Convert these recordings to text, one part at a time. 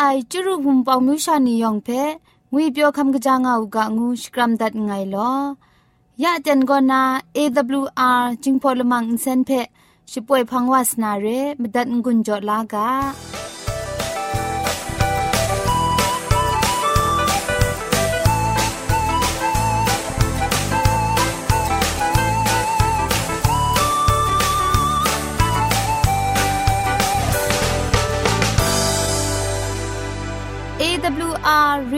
ไอจุรุภุมปองมิวชานียองเพงุยเปียวคำกะจางอูกะงูสกรัมดัดไงลอยะเจนกอนา AWR จิงพอลมังอินเซนเพช่วยพังวาสนาเรมดัดงุนจอลากา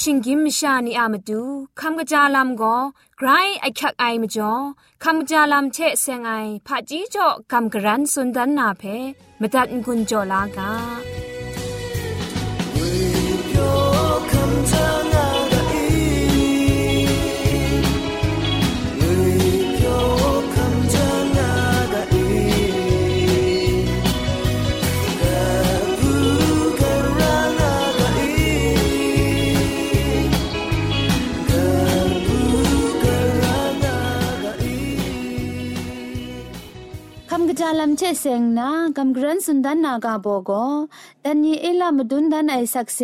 เชชิงกิมชานีอามาดูคำกระจาลำก็ไกรไอคักไอมาจ่อคำกระจาลำเชะเซงไอผาจีจ่อคำกระรันสุนดันนาเพมาตัดกุญจ่อลากาาลัมเชเซงนากำกรันสุนดันนากาโบโกดันนีเอลามดุนดันไอสักเซ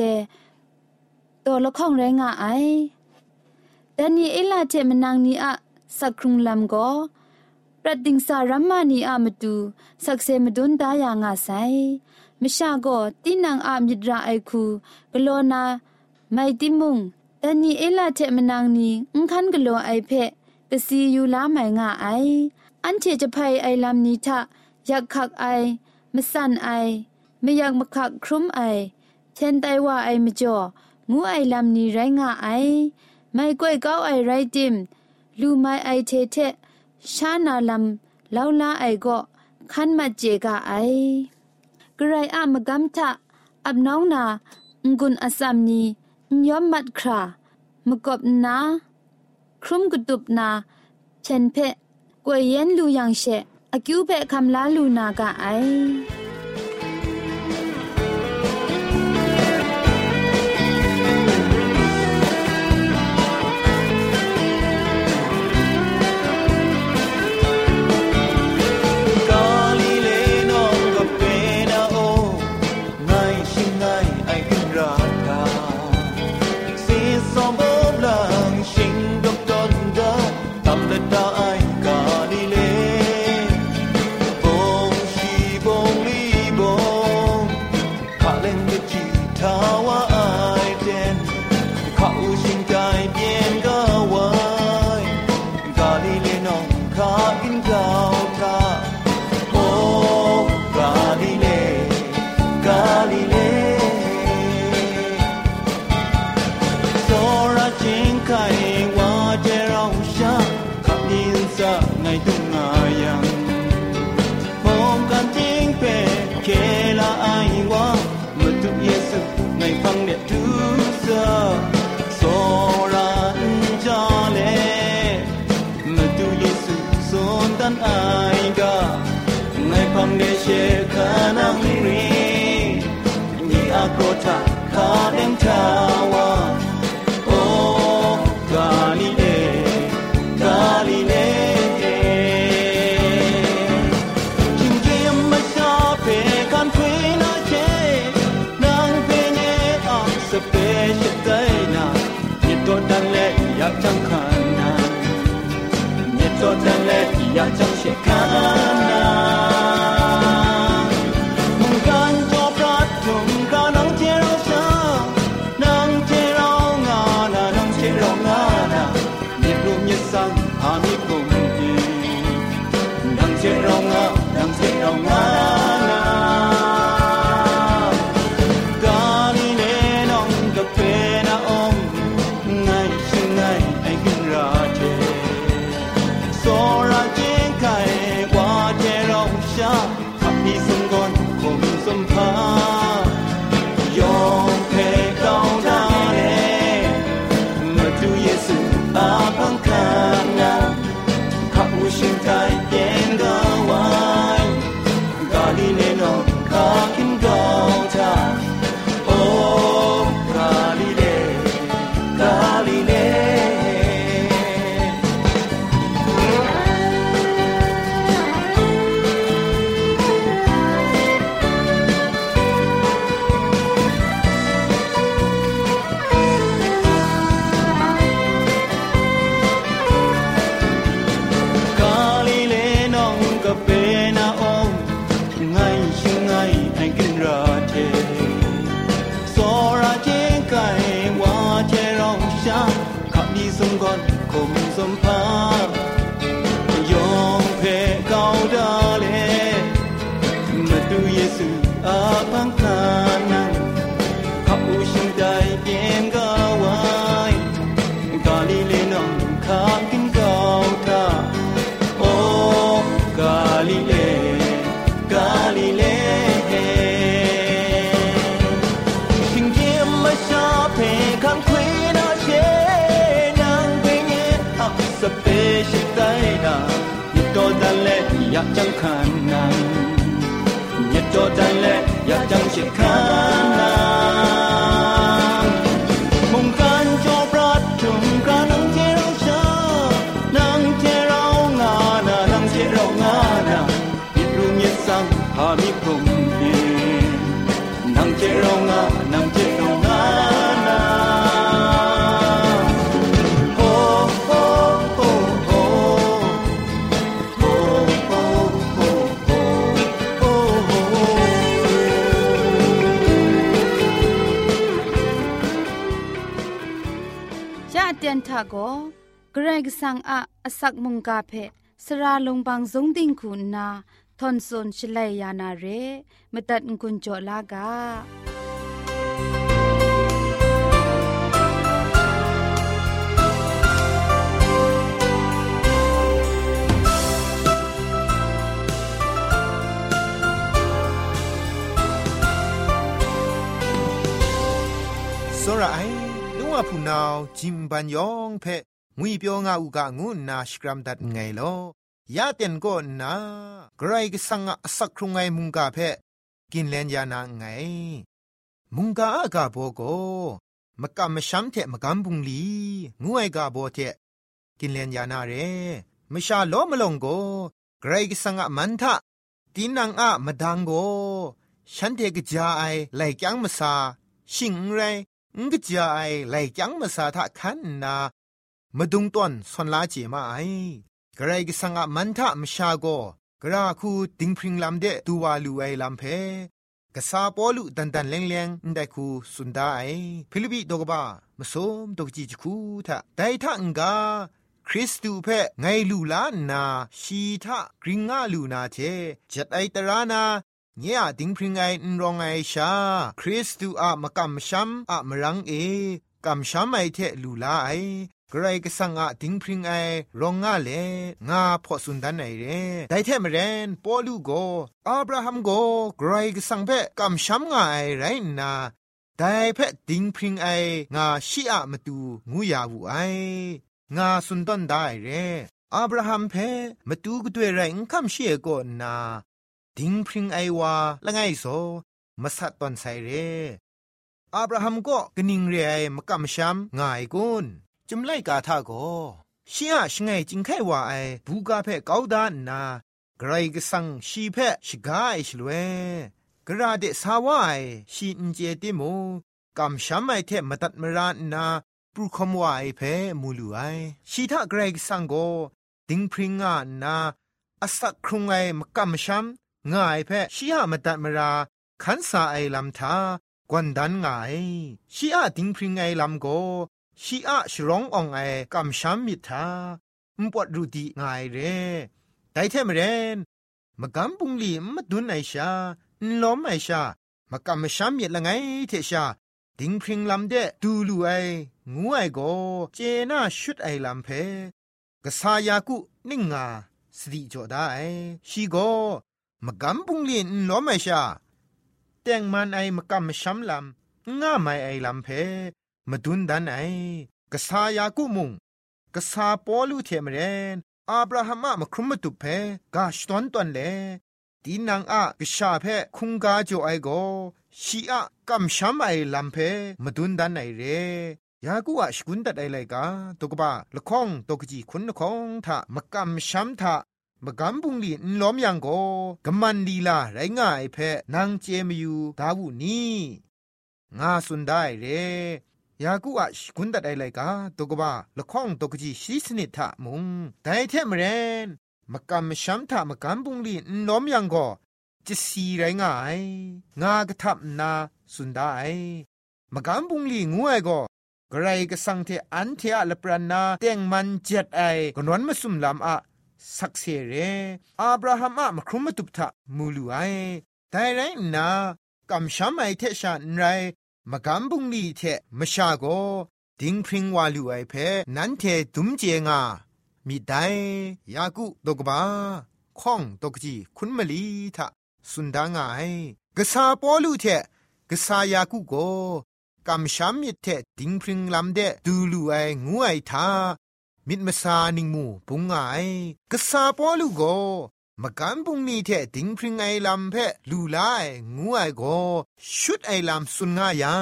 ตัวละข้องแรงไอดันนีเอลาเจมนางนีอะสักครุงลำโกประดิงสารัมมานีอะมตูสักเซมดุนดายางาไซมชาโกตินังอามิดราไอคูกโลนาไม่ติมุงดันนีเอลาเจมนางนีอุคันกโลไอเพกสียูลาไม่งาไอ อันเทจะพายไอลำนี้ทะอยากขักไอมสั่นไอไม่อยากมาขักครุมไอเช่นไตว่าไอมจ่องูไอลำนี้ไรงาไอ ไม่ก้อยเก้าไอไรดิมลูไม่ไอเทเทชานาลำเลาลาไอก็ขันมาเจกาไอกระไรอะมกำทะอับน้องนางุนอสัมนียอมมัดครามกบนา ครุมกุตุบนาเชนเพ กวยเย็นลูยังเชอคิวเปคำลาลูนากะไอ โก จังขันนังยัดโจจัน กเกรกสังอาอสักมุงกาเพสระลงบางสงติงคุณนาทอนซนชลัยยานาเรมตัดกุญจลากาစောရအိုင် ว่าผู้นาวจิมบันยองเพงุยเปียวงาอุกะงูนาสกรัมดัดไงลอยาเต็นก็นาไกรก็สังอสักครุงไงมุงกาเพกินเลนยานาไง มุงกาอากาโบโกมกะมชัมเทมกัมบุงลีงวยกาโบเทกินเลนยานาเรมชาโลมลงโกไกรก็สังอมันทะตีนังอะมดังโกฉันเทกจาไอไหลจังมาซาชิงไร งกจายไหลจังมาสาทะคันนามาดุงต้นสนลาเจมาไอกระไรก็สังอามันทะมชาโกกระคูติงพริงลำเดตัวลูไอลำเพกษาปอลุดันดันเลงเลงได้คูสุนดาไอฟิลิปิดกบ้ามาสมดกจีจคูทะได้ทะงกาคริสตูเพไงลูลานา ชีทะกริงอาลูนาเจจัดไอตรานา เนี่ยดิงพริงไงนรองไอชา คริสตูอะมะกัมชัมอะมรังเอกัมชัมไอเทลูลาไอกรายกสังอะดิงพริงไอรองงาเลงาพอสุนดันไอเรไดเทมเรนปอลูโกอับราฮัมโกกรายกสังเพกัมชัมงาไอไรนาไดเพดิงพริงไองาชิอะมตูงูยาวูไองาสุนดันได้เรอับราฮัมเพมตูกด้วยไรคัมเชียโกนา ดิงพริงไอวาละไงโซมาสัตตอนไซเรอับราฮัมก็กนิงเรไอมกำชัมง่ายกุนจุมไลกาทาโกชียชงไงจิงไขว่าไอบูกาเพกาดานนาไกรกสังชีเพชกาไอชลเวกระเดสาวายชีอินเจติโมกำชัมไอเทมตัดมรานนาปรูคมวายเพมูลูไอชีทะเกรกสังโก ดิงพริงงานนาอสักครุงไอมกัมชัม ง่ายเพชีหามตัดมราขันสาไอลำทากวนดันง่ายชีอาดิงพริงไอลำโกชีอาชร้องอองไอกัมชัมมิทามปวดรูดีง่ายเร่ไดเทมเรนมกำปุงลีมดุนไอชาล้อมไอชามกำชัมมิละไงเทชาดิงพริงลำเดดูลูไองูไอโกเจน่าชุดไอลำเพกษายากุนิ่งงาสติจดได้ชีโก มกำปุงลีนล้อมไอชาแต่งมันไอมกำชัมลำง่าไม่ไอลำเพมาดุนดันไอกษายากุมุงกษาปอลูเทมเรนอาบราฮัมมาครุมตุเพกาชตอนตอนเลดีนังอะกษาเพคุงกาโจไอโกชีอะกัมชัมไอลัมเพมาดุนดันไอเรยากูอะสกุนตัดไอไลกาตกบะละข้องตกจีคุณละข้องทามกัมชัมทา มกำบุงลีนล้อมยังโกกมันลีลาไรง่ายเพนางเจมยูดาวุนีงาสุนได้เรยากูอะชกุนตัดไอไลกาตกบะละข้องตกจีชีสนิทะมุงแต่เทมเรนมกำชัมทามกำบุงลีนล้อมยังโกจะสีไรง่าย งากระทับนาสุนได้มกำบุงลีงูไอโกกไรก็สังเทอันเทอะละปรานาเตียงมันเจ็ดไอกนวนมาสุมลำอะ สักเสเรอับราฮัมอะมครุมตุบทะมูลูไอแต่ไรนากำช้ำไอเทชานไรมกำบุงลีเทมชาโกดิงพริงวาลูไอเพนันเทดุมเจงามีได้ยากุตกบาข้องตกจีคุณมลีทะสุนดางไงกษาปอลูเทกษายากุโกกำช้ำมิเทดิงพริงลำเดดูลูไองูไอทา มิดมาซานิงมูปุงไงกษาปอลูกโกมกันปุงนีเทดิงพริงไอลำเพลูไลงูไอโกชุดไอลำสุนงายา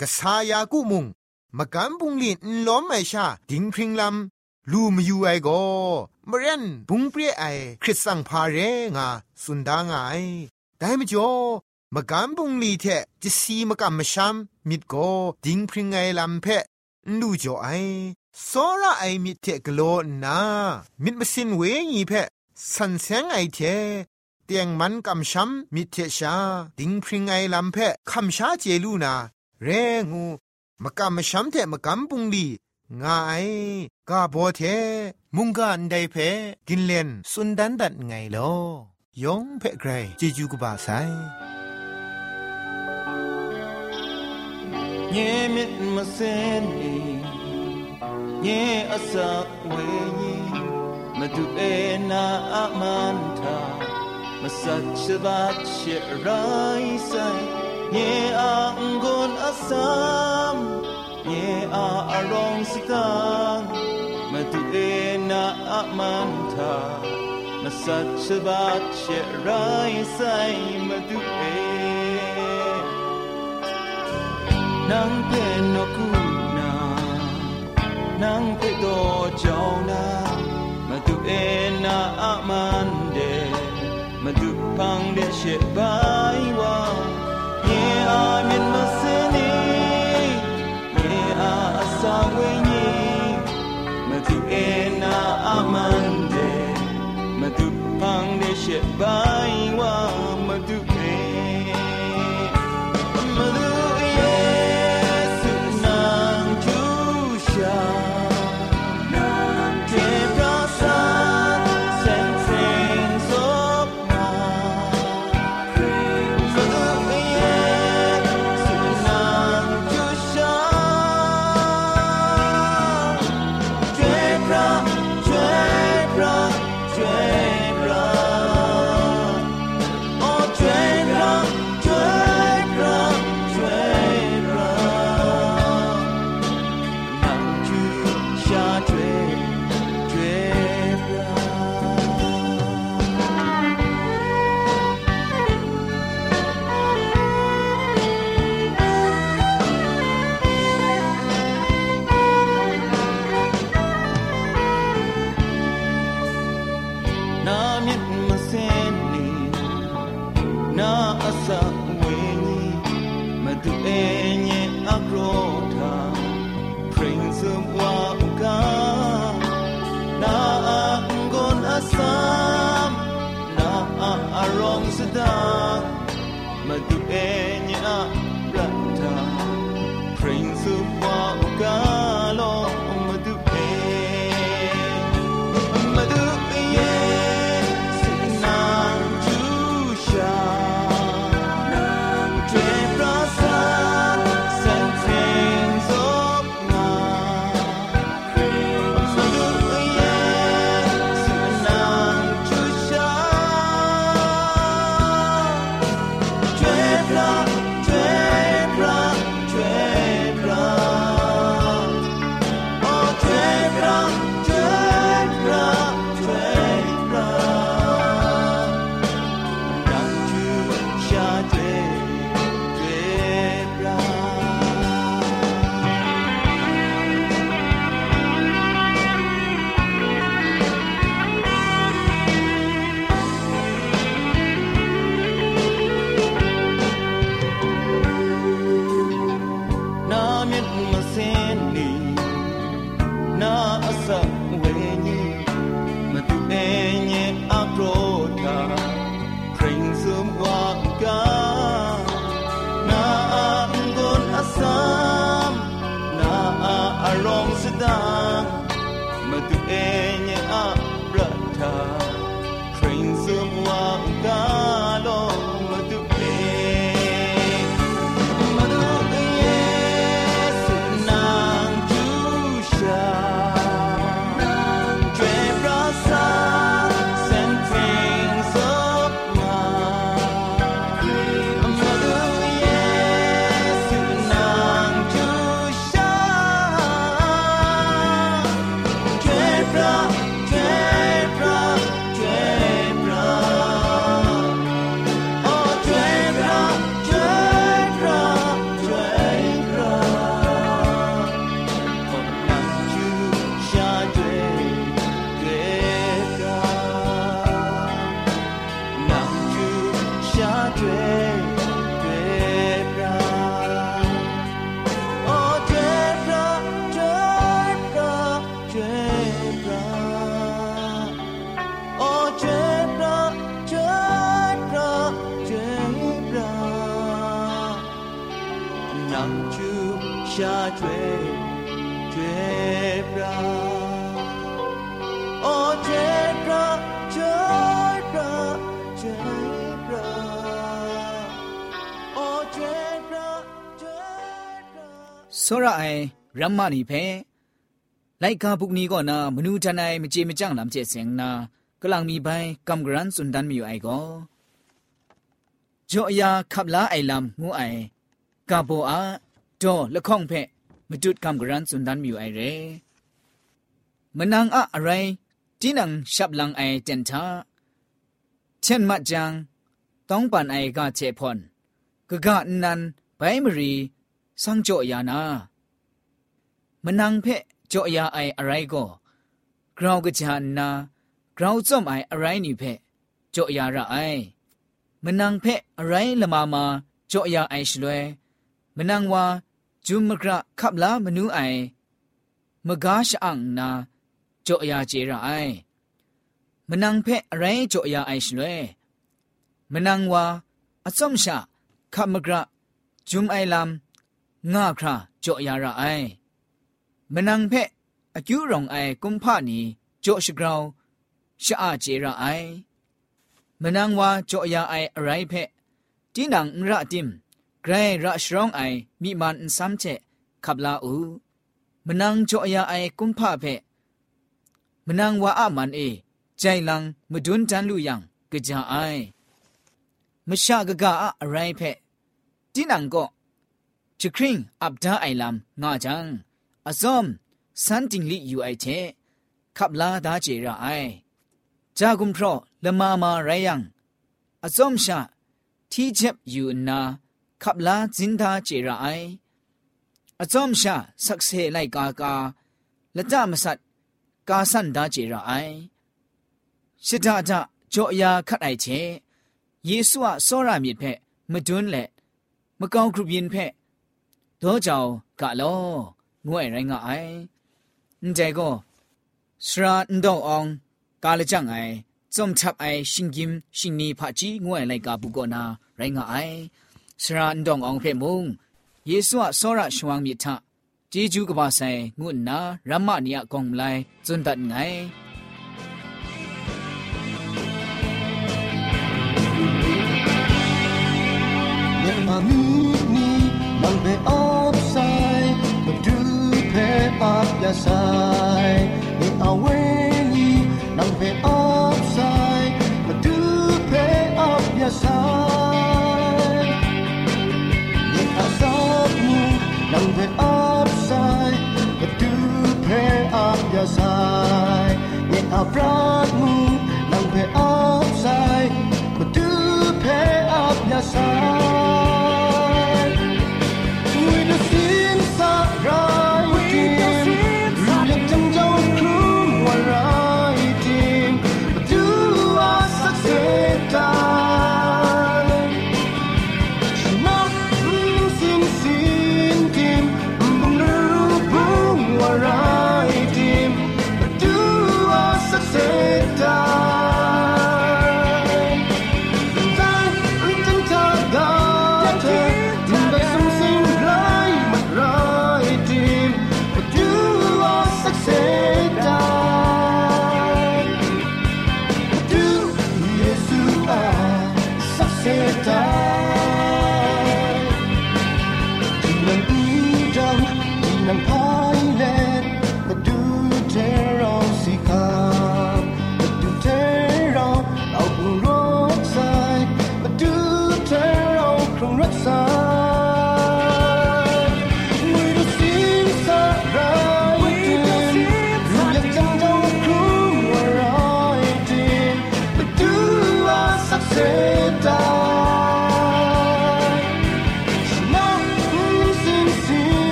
กษายากุมุงมกันปุงลีนล้อมไอชาดิงพริงลำลูมยูไอโกมเรนบุงเปรียไอคริสสังพาเรงาสุนดางไอได้มจ่อมกันปุงลีเทจะซีมกันมชัมมิดโกดิงพริงไอลำเพลูจ่อไอ စောရအိုင်မြစ်တဲ့ဂလောနာမြစ်မစင်ဝေညီဖက်ဆန်ဆန်းအိုက်တဲ့เตียงมันกำช้ำมิเทชาดิงพริงไอลำเพะคำชาเจลูนาเรงูมกำมช้ำเทมกำปุงลีงายกาโบเทมุงกันไดเพกินเลนสุนดันดัดไงลอยองเพะไกรเจจูกบาไซเยมิดมาเซนอี nye asa wenyi madu ena amanta masach bat she rai sai nye angon asam nye a arong sikang madu ena amanta masach bat she rai mà madu ena nang pen no nang pe do jauna ma du e na aman de ma du pang de she bai wa ye a min ma se ni ye a sa we ni ma du e na aman de ma du pang de she bai စောရအိုင်ရမ္မနီဖဲလိုက်ကာပုကနီကောနာမနူတနိုင်မကြေမကြန့်လမ်းကျဲစင်နာကလန်မီပိုင်ကမ်ဂရန်စွန်ဒန်မီအိုင်ကောဂျိုအယာခပ်လာအိုင်လမ်ငူအိုင်ကာဘောအာဒေါ်လခေါင်ဖဲမတုတ်ကမ်ဂရန်စွန်ဒန်မီအိုင်ရဲမနန်းအအရိုင်တင်းနန်ရှပ်လန်အိုင်တန်သာเช่นมะจังต้องปันไอกาเชพอนกะกะนันไบมรี สังโจยานามันนังเพะโจยาไออะไรก็กราวกะจานนากราวจอมไออะไรนี่เพะโจยาระไอมันนังเพะอะไรละมามาโจยาไอชลวยมันนังว่าจุมมกระขับลามนูไอมกาชอังนาโจยาเจระไอมันนังเพะอะไรโจยาไอชลวยมันนังว่าอสมชาขับมกระจุมไอลำ ငါခရာကြော့ရရအိုင်မနံဖက်အကျူရောင်အိုင်ကွန်ဖာနီကြော့ရှိကောင်ရှာအကျေရအိုင်မနံဝါကြော့ရအိုင်အရိုင်ဖက်တင်းနံရအတင်ဂရိုင်းရရှရောင်းအိုင်မိမန်စမ်ချက်ခပ်လာဦးမနံကြော့ရအိုင်ကွန်ဖာဖက်မနံဝါအမန်အေကြိုင်လံမဒွန်းတန်လူယံကြကြအိုင်မရှာကကအရိုင်ဖက်တင်းနံကော့ จลังมดุนจันลุยังกะคริงอับดาไอลำงาจังอาซอมสันติงลิอยู่ไอเชขับลาดาเจระไอจากุมพรอละมามาไรยังอาซอมชาที่เจ็บอยู่นาขับลาจินดาเจระไออาซอมชาสักเซไลกากาละจามสัตกาสันดาเจระไอชิดาจาจ่อยาคัดไอเชเยซูอะโซรามิเพมดุนแหละมะกองครุบินเพ တော့ကြောင်ကလောငွဲ့ရိုင်းကအိုင်အန်တဲကိုစရာန်တော့အောင်ကာလကြံအိုင်စုံချပ်အိုင်ရှင်ကင်ရှင်နီဖာကြီးငွဲ့လိုက်ကပုကောနာရိုင်းကအိုင်စရာန်တော့အောင်ဖဲမုံယေဆုအစောရရှဝံမြစ်ထဂျေဂျူးကပါဆိုင်ငုနာရမနီယကောင်မလိုက်ဇွန်တတ်ငိုင်မမီမီမောင်ပေအော เพปับยา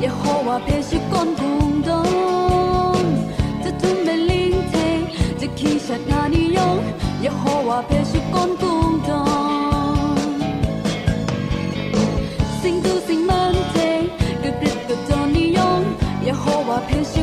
也和我脾气管用到这种没灵气这气血哪里用也和我脾气管够到星都星满天各自的道理用。也和我脾气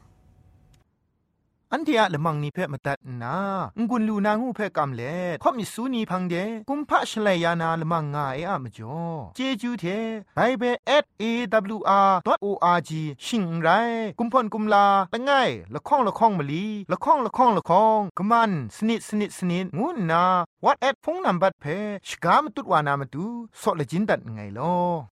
อันที่อะละมังนิเพ่มาตัดนางุนลูนางูเพ่กำเล่ข่อมิสูนีพังเดกุมพะชเลยานาละมังงาเออะมจ่อเจจูเทไบเบิล @awr.org ชิงไรกุมพ่นกุมลาละไงละข้องละข้องมะลีละข้องละข้องละข้องกะมันสนิดสนิดสนิดงูนา WhatsApp พงนัมบัดเพ่ชกามตุดวานามตุซอเลจินดัดไงลอ